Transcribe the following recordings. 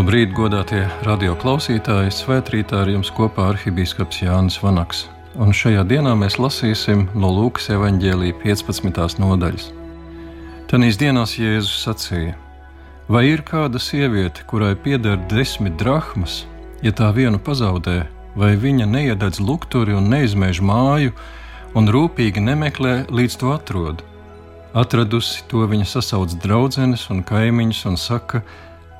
Labrīt, godātie radio klausītāji! Svētrītā ar jums kopā arhibīskaps Jānis Vanaks. Un šajā dienā mēs lasīsim no Lūkas evanģēlīja 15. nodaļas. Tanīs dienās Jēzus sacīja: Vai ir kāda sieviete, kurai pieder desmit drachmas, ja tā vienu pazaudē, vai viņa neiededz lukturi un neizmēž māju, un rūpīgi nemeklē, līdz to atrod? Atradusi to viņa sasauc draudzenes un kaimiņus un saka: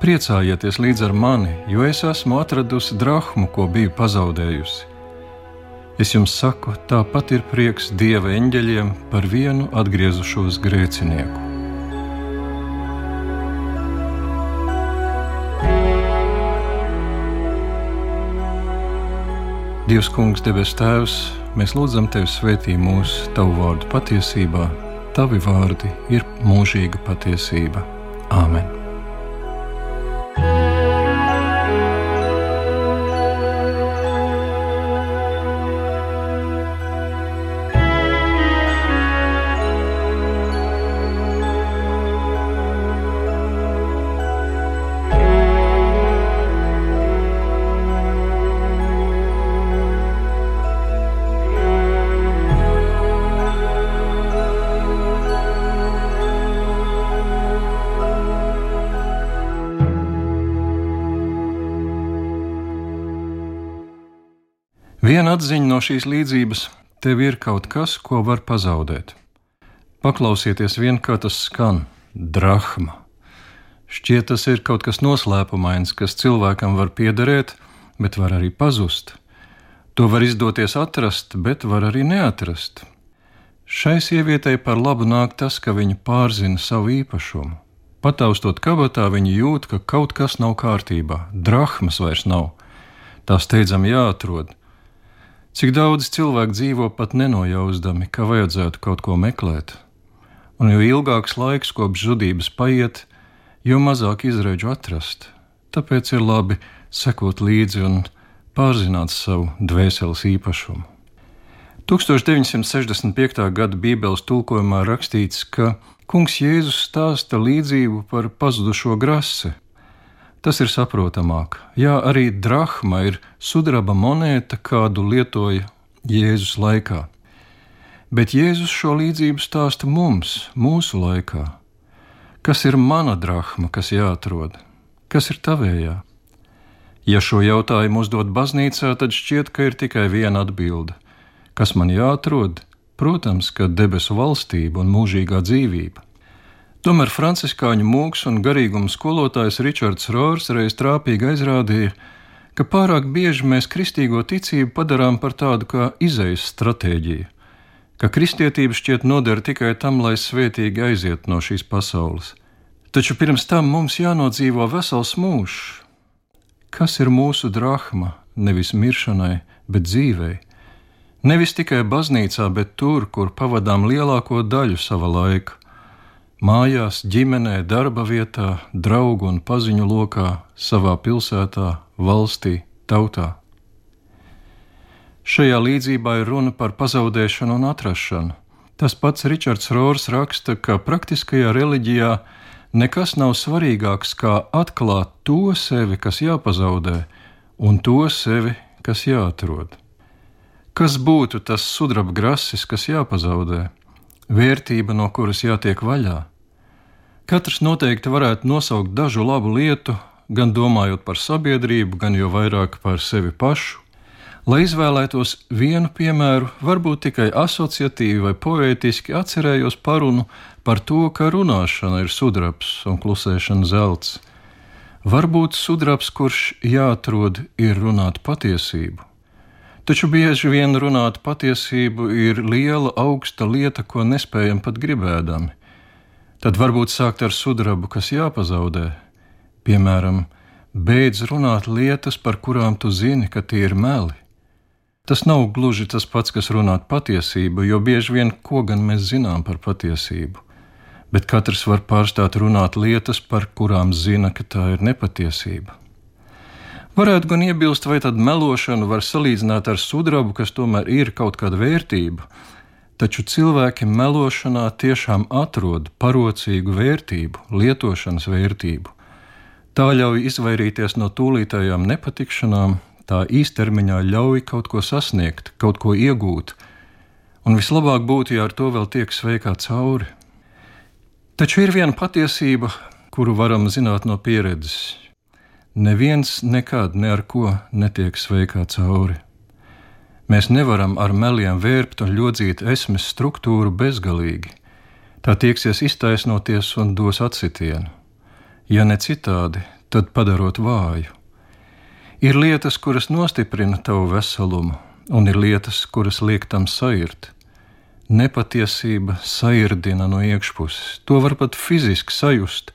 Priecājieties līdz ar mani, jo es esmu atradusi drachmu, ko biju pazaudējusi. Es jums saku, tāpat ir prieks dieva eņģeļiem par vienu atgriezušos grēcinieku. Dievs, Kungs, debes Tēvs, mēs lūdzam Tevi svētī mūsu Tavu vārdu patiesībā. Tavi vārdi ir mūžīga patiesība. Āmen! Viena atziņa no šīs līdzības - tev ir kaut kas, ko var pazaudēt. Paklausieties vien, kā tas skan - drachma. Šķiet, tas ir kaut kas noslēpumains, kas cilvēkam var piederēt, bet var arī pazust. To var izdoties atrast, bet var arī neatrast. Šai sievietei par labu nāk tas, ka viņa pārzina savu īpašumu. Pataustot kabatā, viņa jūt, ka kaut kas nav kārtībā, drachmas vairs nav. Tā steidzami jāatrod. Cik daudz cilvēku dzīvo pat nenojausdami, ka vajadzētu kaut ko meklēt, un jo ilgāks laiks kopš zudības paiet, jo mazāk izrēģu atrast. Tāpēc ir labi sekot līdzi un pārzināt savu dvēseles īpašumu. 1965. gada Bībeles tulkojumā rakstīts, ka Kungs Jēzus stāsta līdzību par pazudušo grasi, Tas ir saprotamāk. Jā, arī drachma ir sudraba monēta, kādu lietoja Jēzus laikā. Bet Jēzus šo līdzību stāsta mums, mūsu laikā. Kas ir mana drachma, kas jāatrod? Kas ir tavējā? Ja šo jautājumu uzdod baznīcā, tad šķiet, ka ir tikai viena atbilde. Kas man jāatrod? Protams, ka debesu valstība un mūžīgā dzīvība. Tomēr franciskāņu mūks un garīguma skolotājs Ričards Rors reiz trāpīgi aizrādīja, ka pārāk bieži mēs kristīgo ticību padarām par tādu kā izejas stratēģiju, ka kristietība šķiet noder tikai tam, lai svētīgi aiziet no šīs pasaules. Taču pirms tam mums jānodzīvo vesels mūžs. Kas ir mūsu drahma, nevis miršanai, bet dzīvei? Nevis tikai baznīcā, bet tur, kur pavadām lielāko daļu sava laika mājās, ģimenē, darba vietā, draugu un paziņu lokā, savā pilsētā, valstī, tautā. Šajā līdzībā ir runa par pazaudēšanu un atrašanu. Tas pats Ričards Rors raksta, ka praktiskajā reliģijā nekas nav svarīgāks kā atklāt to sevi, kas jāpazaudē, un to sevi, kas jāatrod. Kas būtu tas sudraba grasis, kas jāpazaudē, vērtība, no kuras jātiek vaļā? Katrs noteikti varētu nosaukt dažu labu lietu, gan domājot par sabiedrību, gan jau vairāk par sevi pašu. Lai izvēlētos vienu piemēru, varbūt tikai asociatīvi vai poētiski atcerējos parunu par to, ka runāšana ir sudrabs un klusēšana zelts. Varbūt sudrabs, kurš jāatrod, ir runāt patiesību. Taču bieži vien runāt patiesību ir liela, augsta lieta, ko nespējam pat gribēdami. Tad varbūt sākt ar sudrabu, kas jāpazaudē. Piemēram, beidz runāt lietas, par kurām tu zini, ka tie ir meli. Tas nav gluži tas pats, kas runāt patiesību, jo bieži vien ko gan mēs zinām par patiesību. Bet katrs var pārstāt runāt lietas, par kurām zina, ka tā ir nepatiesība. Varētu gan iebilst, vai tad melošanu var salīdzināt ar sudrabu, kas tomēr ir kaut kāda vērtība, taču cilvēki melošanā tiešām atrod parocīgu vērtību, lietošanas vērtību. Tā ļauj izvairīties no tūlītējām nepatikšanām, tā īstermiņā ļauj kaut ko sasniegt, kaut ko iegūt, un vislabāk būtu, ja ar to vēl tiek sveikā cauri. Taču ir viena patiesība, kuru varam zināt no pieredzes. Neviens nekad ne ar ko netiek sveikā cauri. Mēs nevaram ar meliem vērpt un ļodzīt esmes struktūru bezgalīgi. Tā tieksies iztaisnoties un dos atsitienu. Ja ne citādi, tad padarot vāju. Ir lietas, kuras nostiprina tavu veselumu, un ir lietas, kuras liek tam sairt. Nepatiesība sairdina no iekšpuses, to var pat fiziski sajust,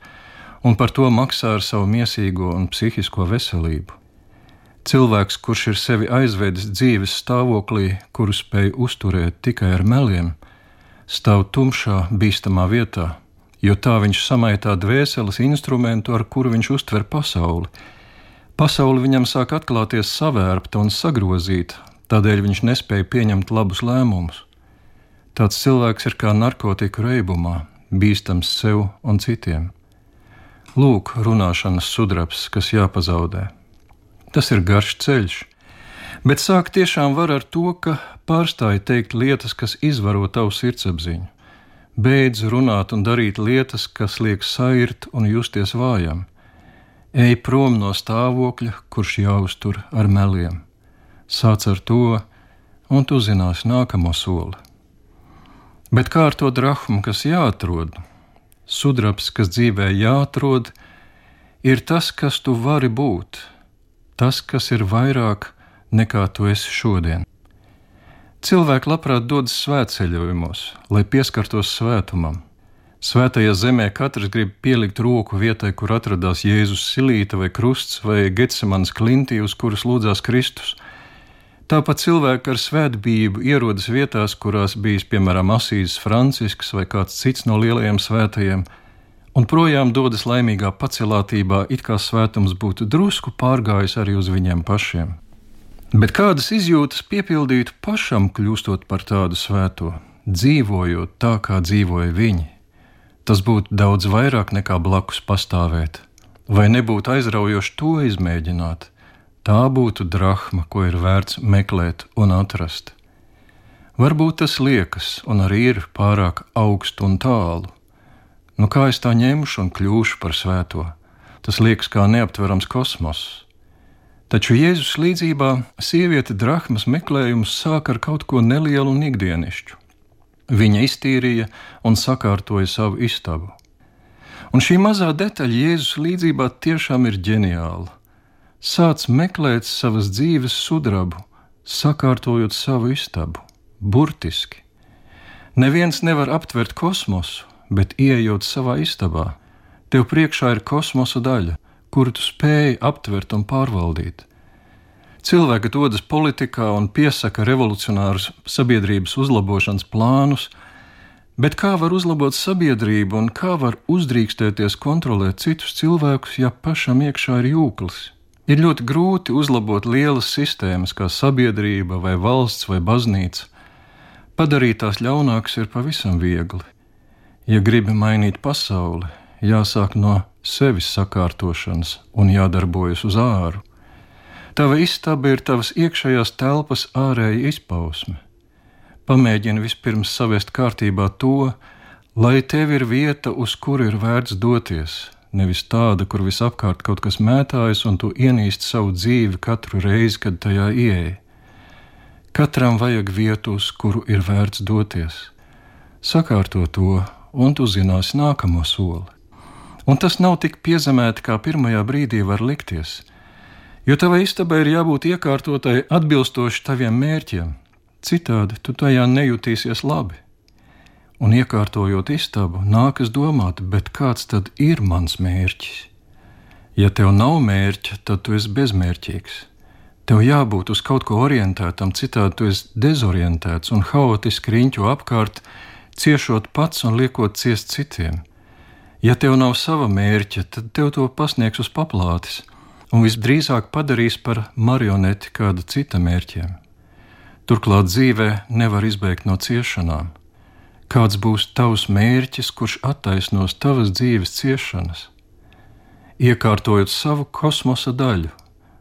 un par to maksā ar savu mīsīgo un psihisko veselību. Cilvēks, kurš ir sevi aizvedis dzīves stāvoklī, kuru spēj uzturēt tikai ar meliem, stāv tumšā, bīstamā vietā, jo tā viņš samaitā dvēseles instrumentu, ar kuru viņš uztver pasauli. Pasaule viņam sāk atklāties savērpta un sagrozīta, tādēļ viņš nespēja pieņemt labus lēmumus. Tāds cilvēks ir kā narkotiku reibumā, bīstams sev un citiem. Lūk, runāšanas sudrabs, kas jāpazaudē. Tas ir garš ceļš, bet sāk tiešām var ar to, ka pārstāj teikt lietas, kas izvaro tavu sirdsapziņu. Beidz runāt un darīt lietas, kas liek sairt un justies vājam. Ej prom no stāvokļa, kurš jāuztur ar meliem. Sāc ar to, un tu zināsi nākamo soli. Bet kā ar to drachmu, kas jāatrod? Sudrabs, kas dzīvē jāatrod, ir tas, kas tu vari būt, tas, kas ir vairāk nekā tu esi šodien. Cilvēki labprāt dodas svētceļojumos, lai pieskartos svētumam. Svētajā zemē katrs grib pielikt roku vietai, kur atradās Jēzus silīte vai krusts vai Getsemanas klintī, uz kuras lūdzās Kristus. Tāpat cilvēki ar svētbību ierodas vietās, kurās bijis piemēram Asīzes Francisks vai kāds cits no lielajiem svētajiem, un projām dodas laimīgā pacelātībā, it kā svētums būtu drusku pārgājis arī uz viņiem pašiem. Bet kādas izjūtas piepildītu pašam, kļūstot par tādu svēto, dzīvojot tā, kā dzīvoja viņi? Tas būtu daudz vairāk nekā blakus pastāvēt, vai nebūtu aizraujoši to izmēģināt. Tā būtu drachma, ko ir vērts meklēt un atrast. Varbūt tas liekas, un arī ir pārāk augstu un tālu. Nu, kā es tā ņemšu un kļūšu par svēto? Tas liekas kā neaptverams kosmoss. Taču Jēzus līdzībā sieviete drachmas meklējumus sāk ar kaut ko nelielu un ikdienišķu. Viņa iztīrīja un sakārtoja savu istabu. Un šī mazā detaļa Jēzus līdzībā tiešām ir ģeniāla. Sāc meklēt savas dzīves sudrabu, sakārtojot savu istabu, burtiski. Neviens nevar aptvert kosmosu, bet ieejot savā istabā, tev priekšā ir kosmosa daļa, kuru tu spēj aptvert un pārvaldīt. Cilvēki dodas politikā un piesaka revolucionārus sabiedrības uzlabošanas plānus, bet kā var uzlabot sabiedrību un kā var uzdrīkstēties kontrolēt citus cilvēkus, ja pašam iekšā ir jūklis? Ir ļoti grūti uzlabot lielas sistēmas, kā sabiedrība, vai valsts, vai baznīca. Padarīt tās ļaunākas ir pavisam viegli. Ja gribi mainīt pasauli, jāsāk no sevis sakārtošanas un jādarbojas uz āru. Tava istaba ir tavas iekšējās telpas ārēja izpausme. Pamēģini vispirms savest kārtībā to, lai tev ir vieta, uz kuru ir vērts doties, nevis tāda, kur visapkārt kaut kas mētājas un tu ienīsti savu dzīvi katru reizi, kad tajā ieeji. Katram vajag vietu, uz kuru ir vērts doties. Sakārto to, un tu zināsi nākamo soli. Un tas nav tik piezemēti, kā pirmajā brīdī var likties, jo tavai istabai ir jābūt iekārtotai atbilstoši taviem mērķiem, citādi tu tajā nejutīsies labi. Un iekārtojot istabu, nākas domāt, bet kāds tad ir mans mērķis? Ja tev nav mērķa, tad tu esi bezmērķīgs. Tev jābūt uz kaut ko orientētam, citādi tu esi dezorientēts un haotiski riņķo apkārt, ciešot pats un liekot ciest citiem. Ja tev nav sava mērķa, tad tev to pasniegs uz paplātes, un visdrīzāk padarīs par marioneti kāda cita mērķiem. Turklāt dzīvē nevar izbēgt no ciešanām. Kāds būs tavs mērķis, kurš attaisnos tavas dzīves ciešanas? iekārtojot savu kosmosa daļu,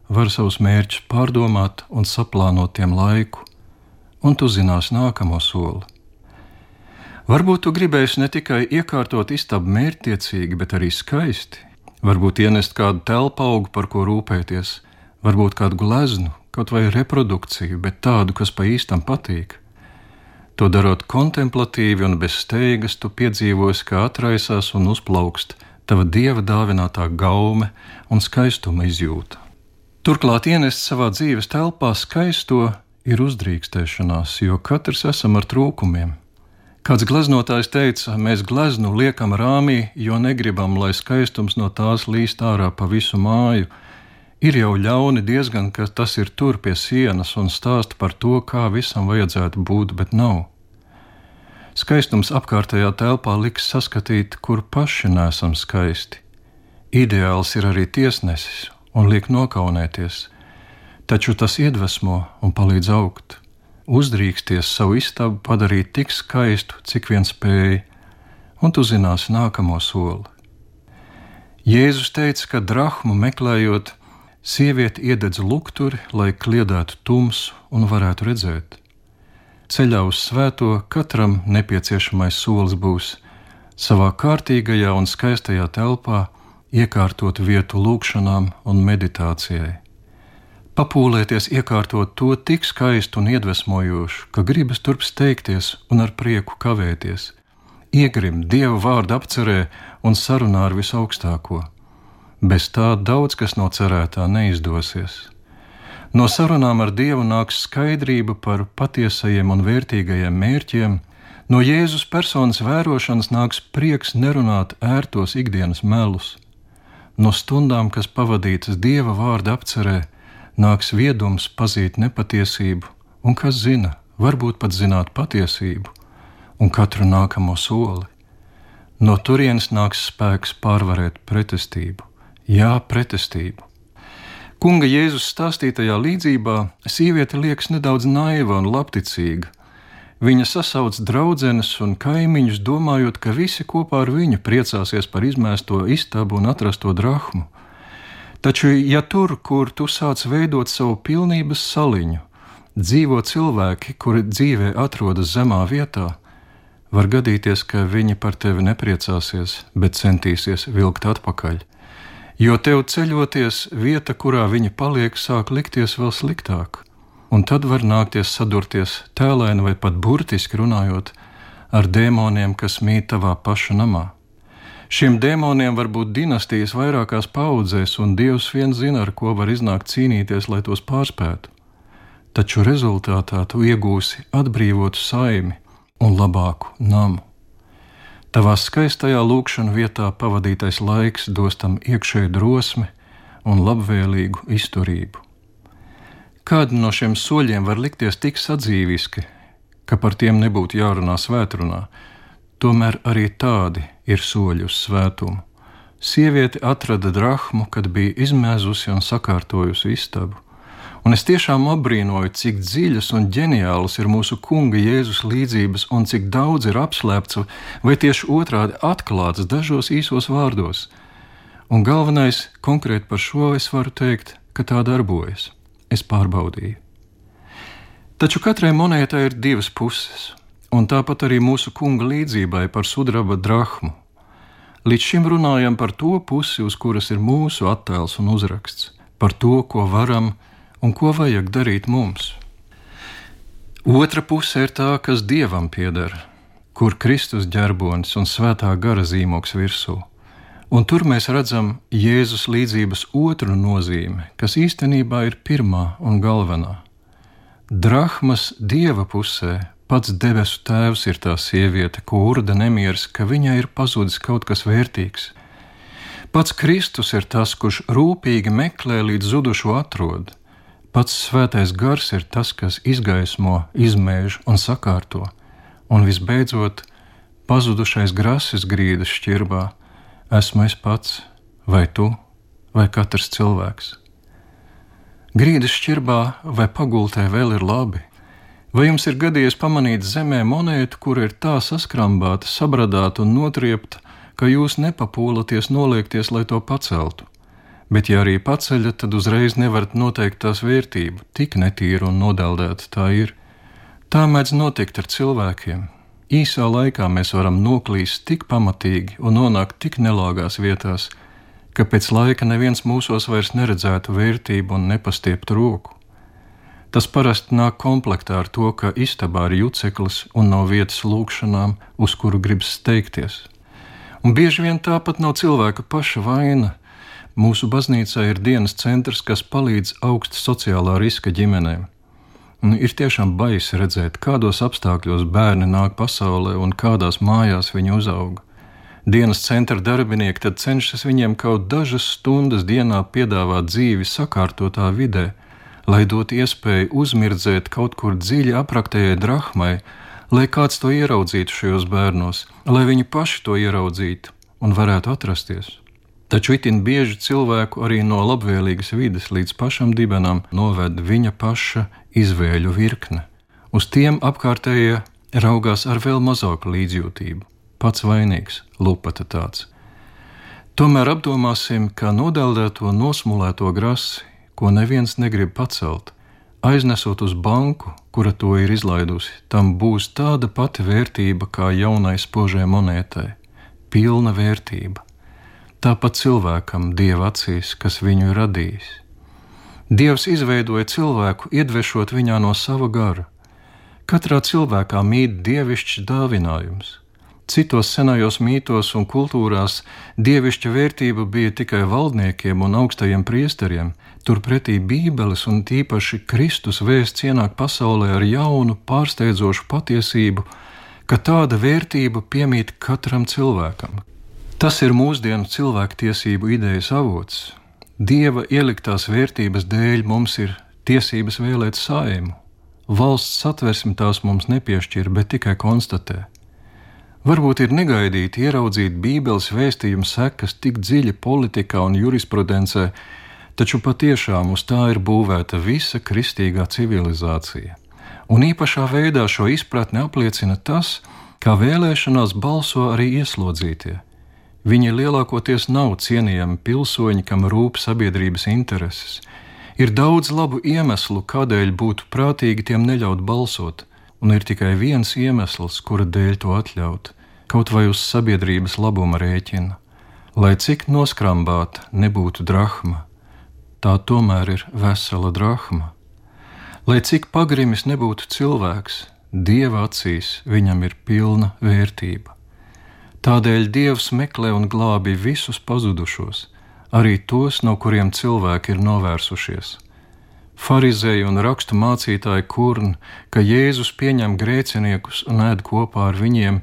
var savus mērķus pārdomāt un saplānot tiem laiku, un tu zinās nākamo soli. Varbūt tu gribēsi ne tikai iekārtot istabu mērķtiecīgi, bet arī skaisti. Varbūt ienest kādu telpu augu, par ko rūpēties, varbūt kādu gleznu, kaut vai reprodukciju, bet tādu, kas pa īstam patīk. To darot kontemplatīvi un bez steigas, tu piedzīvosi, kā atraisās un uzplaukst tava dieva dāvinātā gaume un skaistuma izjūta. Turklāt ienest savā dzīves telpā skaisto ir uzdrīkstēšanās, jo katrs esam ar trūkumiem. Kāds gleznotājs teica, mēs gleznu liekam rāmī, jo negribam, lai skaistums no tās līst ārā pa visu māju. Ir jau ļauni diezgan, ka tas ir tur pie sienas un stāsta par to, kā visam vajadzētu būt, bet nav. Skaistums apkārtējā telpā liks saskatīt, kur paši nesam skaisti. Ideāls ir arī tiesnesis un liek nokaunēties, taču tas iedvesmo un palīdz augt uzdrīksties savu istabu padarīt tik skaistu, cik vien spēj, un tu zināsi nākamo soli. Jēzus teica, ka drahmu meklējot, sieviete iededz lukturi, lai kliedētu tumsu un varētu redzēt. Ceļā uz svēto katram nepieciešamais solis būs savā kārtīgajā un skaistajā telpā iekārtot vietu lūgšanām un meditācijai papūlēties iekārtot to tik skaistu un iedvesmojošu, ka gribas turp steigties un ar prieku kavēties, iegrimt dievu vārdu apcerē un sarunā ar visaugstāko. Bez tā daudz kas no cerētā neizdosies. No sarunām ar Dievu nāks skaidrība par patiesajiem un vērtīgajiem mērķiem, no Jēzus personas vērošanas nāks prieks nerunāt ērtos ikdienas melus. No stundām, kas pavadītas Dieva vārda apcerē, nāks viedums pazīt nepatiesību, un kas zina, varbūt pat zināt patiesību un katru nākamo soli. No turienes nāks spēks pārvarēt pretestību, jā, pretestību. Kunga Jēzus stāstītajā līdzībā sieviete liekas nedaudz naiva un labticīga. Viņa sasauc draudzenes un kaimiņus, domājot, ka visi kopā ar viņu priecāsies par izmēsto istabu un atrasto drahmu. Taču, ja tur, kur tu sāc veidot savu pilnības saliņu, dzīvo cilvēki, kuri dzīvē atrodas zemā vietā, var gadīties, ka viņi par tevi nepriecāsies, bet centīsies vilkt atpakaļ. Jo tev ceļoties, vieta, kurā viņi paliek, sāk likties vēl sliktāk, un tad var nākties sadurties tēlēni vai pat burtiski runājot ar dēmoniem, kas mīt tavā paša namā. Šiem dēmoniem var būt dinastijas vairākās paudzēs, un Dievs viens zina, ar ko var iznākt cīnīties, lai tos pārspētu. Taču rezultātā tu iegūsi atbrīvotu saimi un labāku namu. Tavā skaistajā lūkšanā vietā pavadītais laiks dos tam iekšēju drosmi un labvēlīgu izturību. Kādi no šiem soļiem var likties tik sadzīviski, ka par tiem nebūtu jārunā svētrunā, tomēr arī tādi ir soļi uz svētumu. Sieviete atrada drachmu, kad bija izmēzusi un sakārtojusi istabu. Un es tiešām apbrīnoju, cik dziļas un ģeniālas ir mūsu kunga Jēzus līdzības, un cik daudz ir apslēpts, vai tieši otrādi atklāts dažos īsos vārdos. Un galvenais, konkrēti par šo es varu teikt, ka tā darbojas. Es pārbaudīju. Taču katrai monētai ir divas puses un tāpat arī mūsu kunga līdzībai par sudraba drachmu. Līdz šim runājam par to pusi, uz kuras ir mūsu attēls un uzraksts, par to, ko varam un ko vajag darīt mums. Otra puse ir tā, kas dievam pieder, kur Kristus ģerbonis un svētā gara zīmoks virsū. Un tur mēs redzam Jēzus līdzības otru nozīmi, kas īstenībā ir pirmā un galvenā. Drahmas dieva pusē Pats debesu tēvs ir tā sieviete, ko urda nemieris, ka viņai ir pazudis kaut kas vērtīgs. Pats Kristus ir tas, kurš rūpīgi meklē līdz zudušo atrod. Pats svētais gars ir tas, kas izgaismo, izmēž un sakārto, un visbeidzot, pazudušais grasis grīdas šķirbā esmu es pats, vai tu, vai katrs cilvēks. Grīdas šķirbā vai pagultē vēl ir labi, Vai jums ir gadījies pamanīt zemē monētu, kur ir tā saskrambāta, sabradāta un notriepta, ka jūs nepapūlaties noliekties, lai to paceltu. Bet, ja arī paceļat, tad uzreiz nevarat noteikt tās vērtību, tik netīra un nodeldēta tā ir. Tā mēdz notikt ar cilvēkiem. Īsā laikā mēs varam noklīst tik pamatīgi un nonākt tik nelāgās vietās, ka pēc laika neviens mūsos vairs neredzētu vērtību un nepastieptu roku. Tas parasti nāk komplektā ar to, ka istabā ir juceklis un nav vietas lūgšanām, uz kuru gribas steigties. Un bieži vien tāpat nav cilvēka paša vaina. Mūsu baznīcā ir dienas centrs, kas palīdz augsta sociālā riska ģimenēm. Un ir tiešām baisi redzēt, kādos apstākļos bērni nāk pasaulē un kādās mājās viņi uzauga dienas centra darbinieki tad cenšas viņiem kaut dažas stundas dienā piedāvāt dzīvi sakārtotā vidē, lai dotu iespēju uzmirdzēt kaut kur dziļi apraktējai drahmai, lai kāds to ieraudzītu šajos bērnos, lai viņi paši to ieraudzītu un varētu atrasties. Taču itin bieži cilvēku arī no labvēlīgas vides līdz pašam dibenam noved viņa paša izvēļu virkne. Uz tiem apkārtējie raugās ar vēl mazāku līdzjūtību pats vainīgs, lupata tāds. Tomēr apdomāsim, ka nodeldēto nosmulēto grasi, ko neviens negrib pacelt, aiznesot uz banku, kura to ir izlaidusi, tam būs tāda pati vērtība kā jaunai spožai monētai - pilna vērtība. Tāpat cilvēkam dieva acīs, kas viņu ir radījis. Dievs izveidoja cilvēku, iedvešot viņā no sava gara. Katrā cilvēkā mīt dievišķs dāvinājums Citos senajos mītos un kultūrās dievišķa vērtība bija tikai valdniekiem un augstajiem priesteriem, turpretī Bībeles un tīpaši Kristus vēsts ienāk pasaulē ar jaunu, pārsteidzošu patiesību, ka tāda vērtība piemīt katram cilvēkam. Tas ir mūsdienu cilvēktiesību idejas avots. Dieva ieliktās vērtības dēļ mums ir tiesības vēlēt saimu. Valsts satversme tās mums nepiešķir, bet tikai konstatē. Varbūt ir negaidīti ieraudzīt Bībeles vēstījumu sekas tik dziļi politikā un jurisprudencē, taču patiešām uz tā ir būvēta visa kristīgā civilizācija. Un īpašā veidā šo izpratni apliecina tas, kā vēlēšanās balso arī ieslodzītie. Viņi lielākoties nav cienījami pilsoņi, kam rūp sabiedrības intereses. Ir daudz labu iemeslu, kādēļ būtu prātīgi tiem neļaut balsot, un ir tikai viens iemesls, kura dēļ to atļaut kaut vai uz sabiedrības labuma rēķina. Lai cik noskrambāta nebūtu drachma, tā tomēr ir vesela drachma. Lai cik pagrimis nebūtu cilvēks, dieva acīs viņam ir pilna vērtība. Tādēļ Dievs meklē un glābi visus pazudušos, arī tos, no kuriem cilvēki ir novērsušies. Pharizēji un rakstu mācītāji kurn, ka Jēzus pieņem grēciniekus un ēd kopā ar viņiem,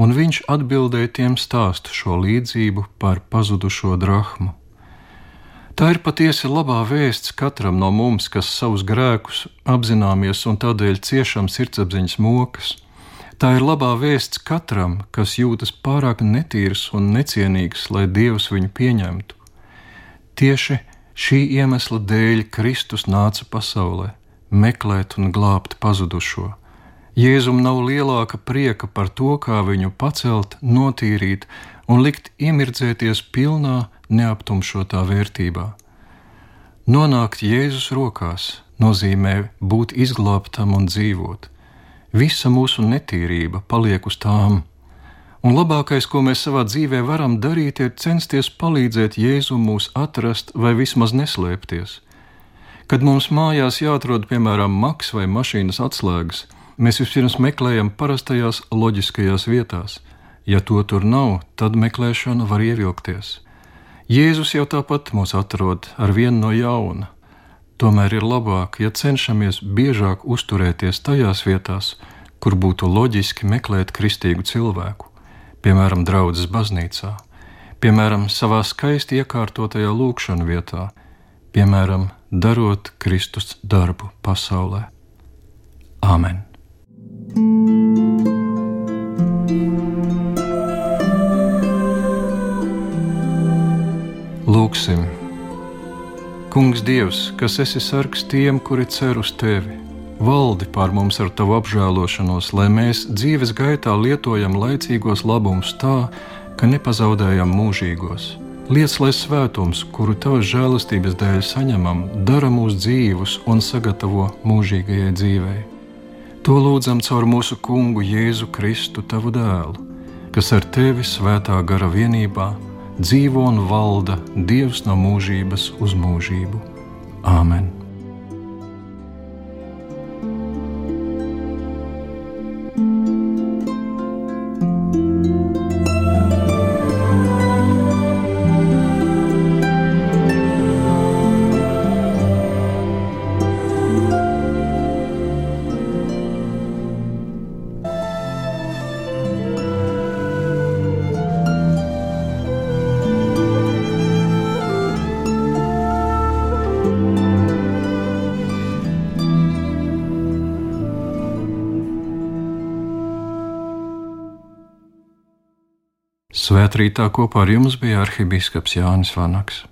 un viņš atbildēja tiem stāstu šo līdzību par pazudušo drahmu. Tā ir patiesi labā vēsts katram no mums, kas savus grēkus apzināmies un tādēļ ciešam sirdsapziņas mokas. Tā ir labā vēsts katram, kas jūtas pārāk netīrs un necienīgs, lai Dievs viņu pieņemtu. Tieši šī iemesla dēļ Kristus nāca pasaulē meklēt un glābt pazudušo. Jēzum nav lielāka prieka par to, kā viņu pacelt, notīrīt un likt iemirdzēties pilnā, neaptumšotā vērtībā. Nonākt Jēzus rokās nozīmē būt izglābtam un dzīvot. Visa mūsu netīrība paliek uz tām, un labākais, ko mēs savā dzīvē varam darīt, ir censties palīdzēt Jēzum mūs atrast vai vismaz neslēpties. Kad mums mājās jāatrod, piemēram, maks vai mašīnas atslēgas, Mēs vispirms meklējam parastajās loģiskajās vietās. Ja to tur nav, tad meklēšana var ievilkties. Jēzus jau tāpat mūs atrod ar vienu no jauna. Tomēr ir labāk, ja cenšamies biežāk uzturēties tajās vietās, kur būtu loģiski meklēt kristīgu cilvēku, piemēram, draudzes baznīcā, piemēram, savā skaisti iekārtotajā lūkšanā vietā, piemēram, darot Kristus darbu pasaulē. Āmen! Lūksim! Kungs, Dievs, kas esi sargs tiem, kuri cer uz tevi, valdi pār mums ar tavu apžēlošanos, lai mēs dzīves gaitā lietojam laicīgos labumus tā, ka nepazaudējam mūžīgos. Liec, lai svētums, kuru tavas žēlastības dēļ saņemam, dara mūs dzīvus un sagatavo mūžīgajai dzīvei. To lūdzam caur mūsu kungu Jēzu Kristu, tavu dēlu, kas ar tevi svētā gara vienībā dzīvo un valda Dievs no mūžības uz mūžību. Āmen! Svētrītā kopā ar jums bija arhibīskaps Jānis Vanaks.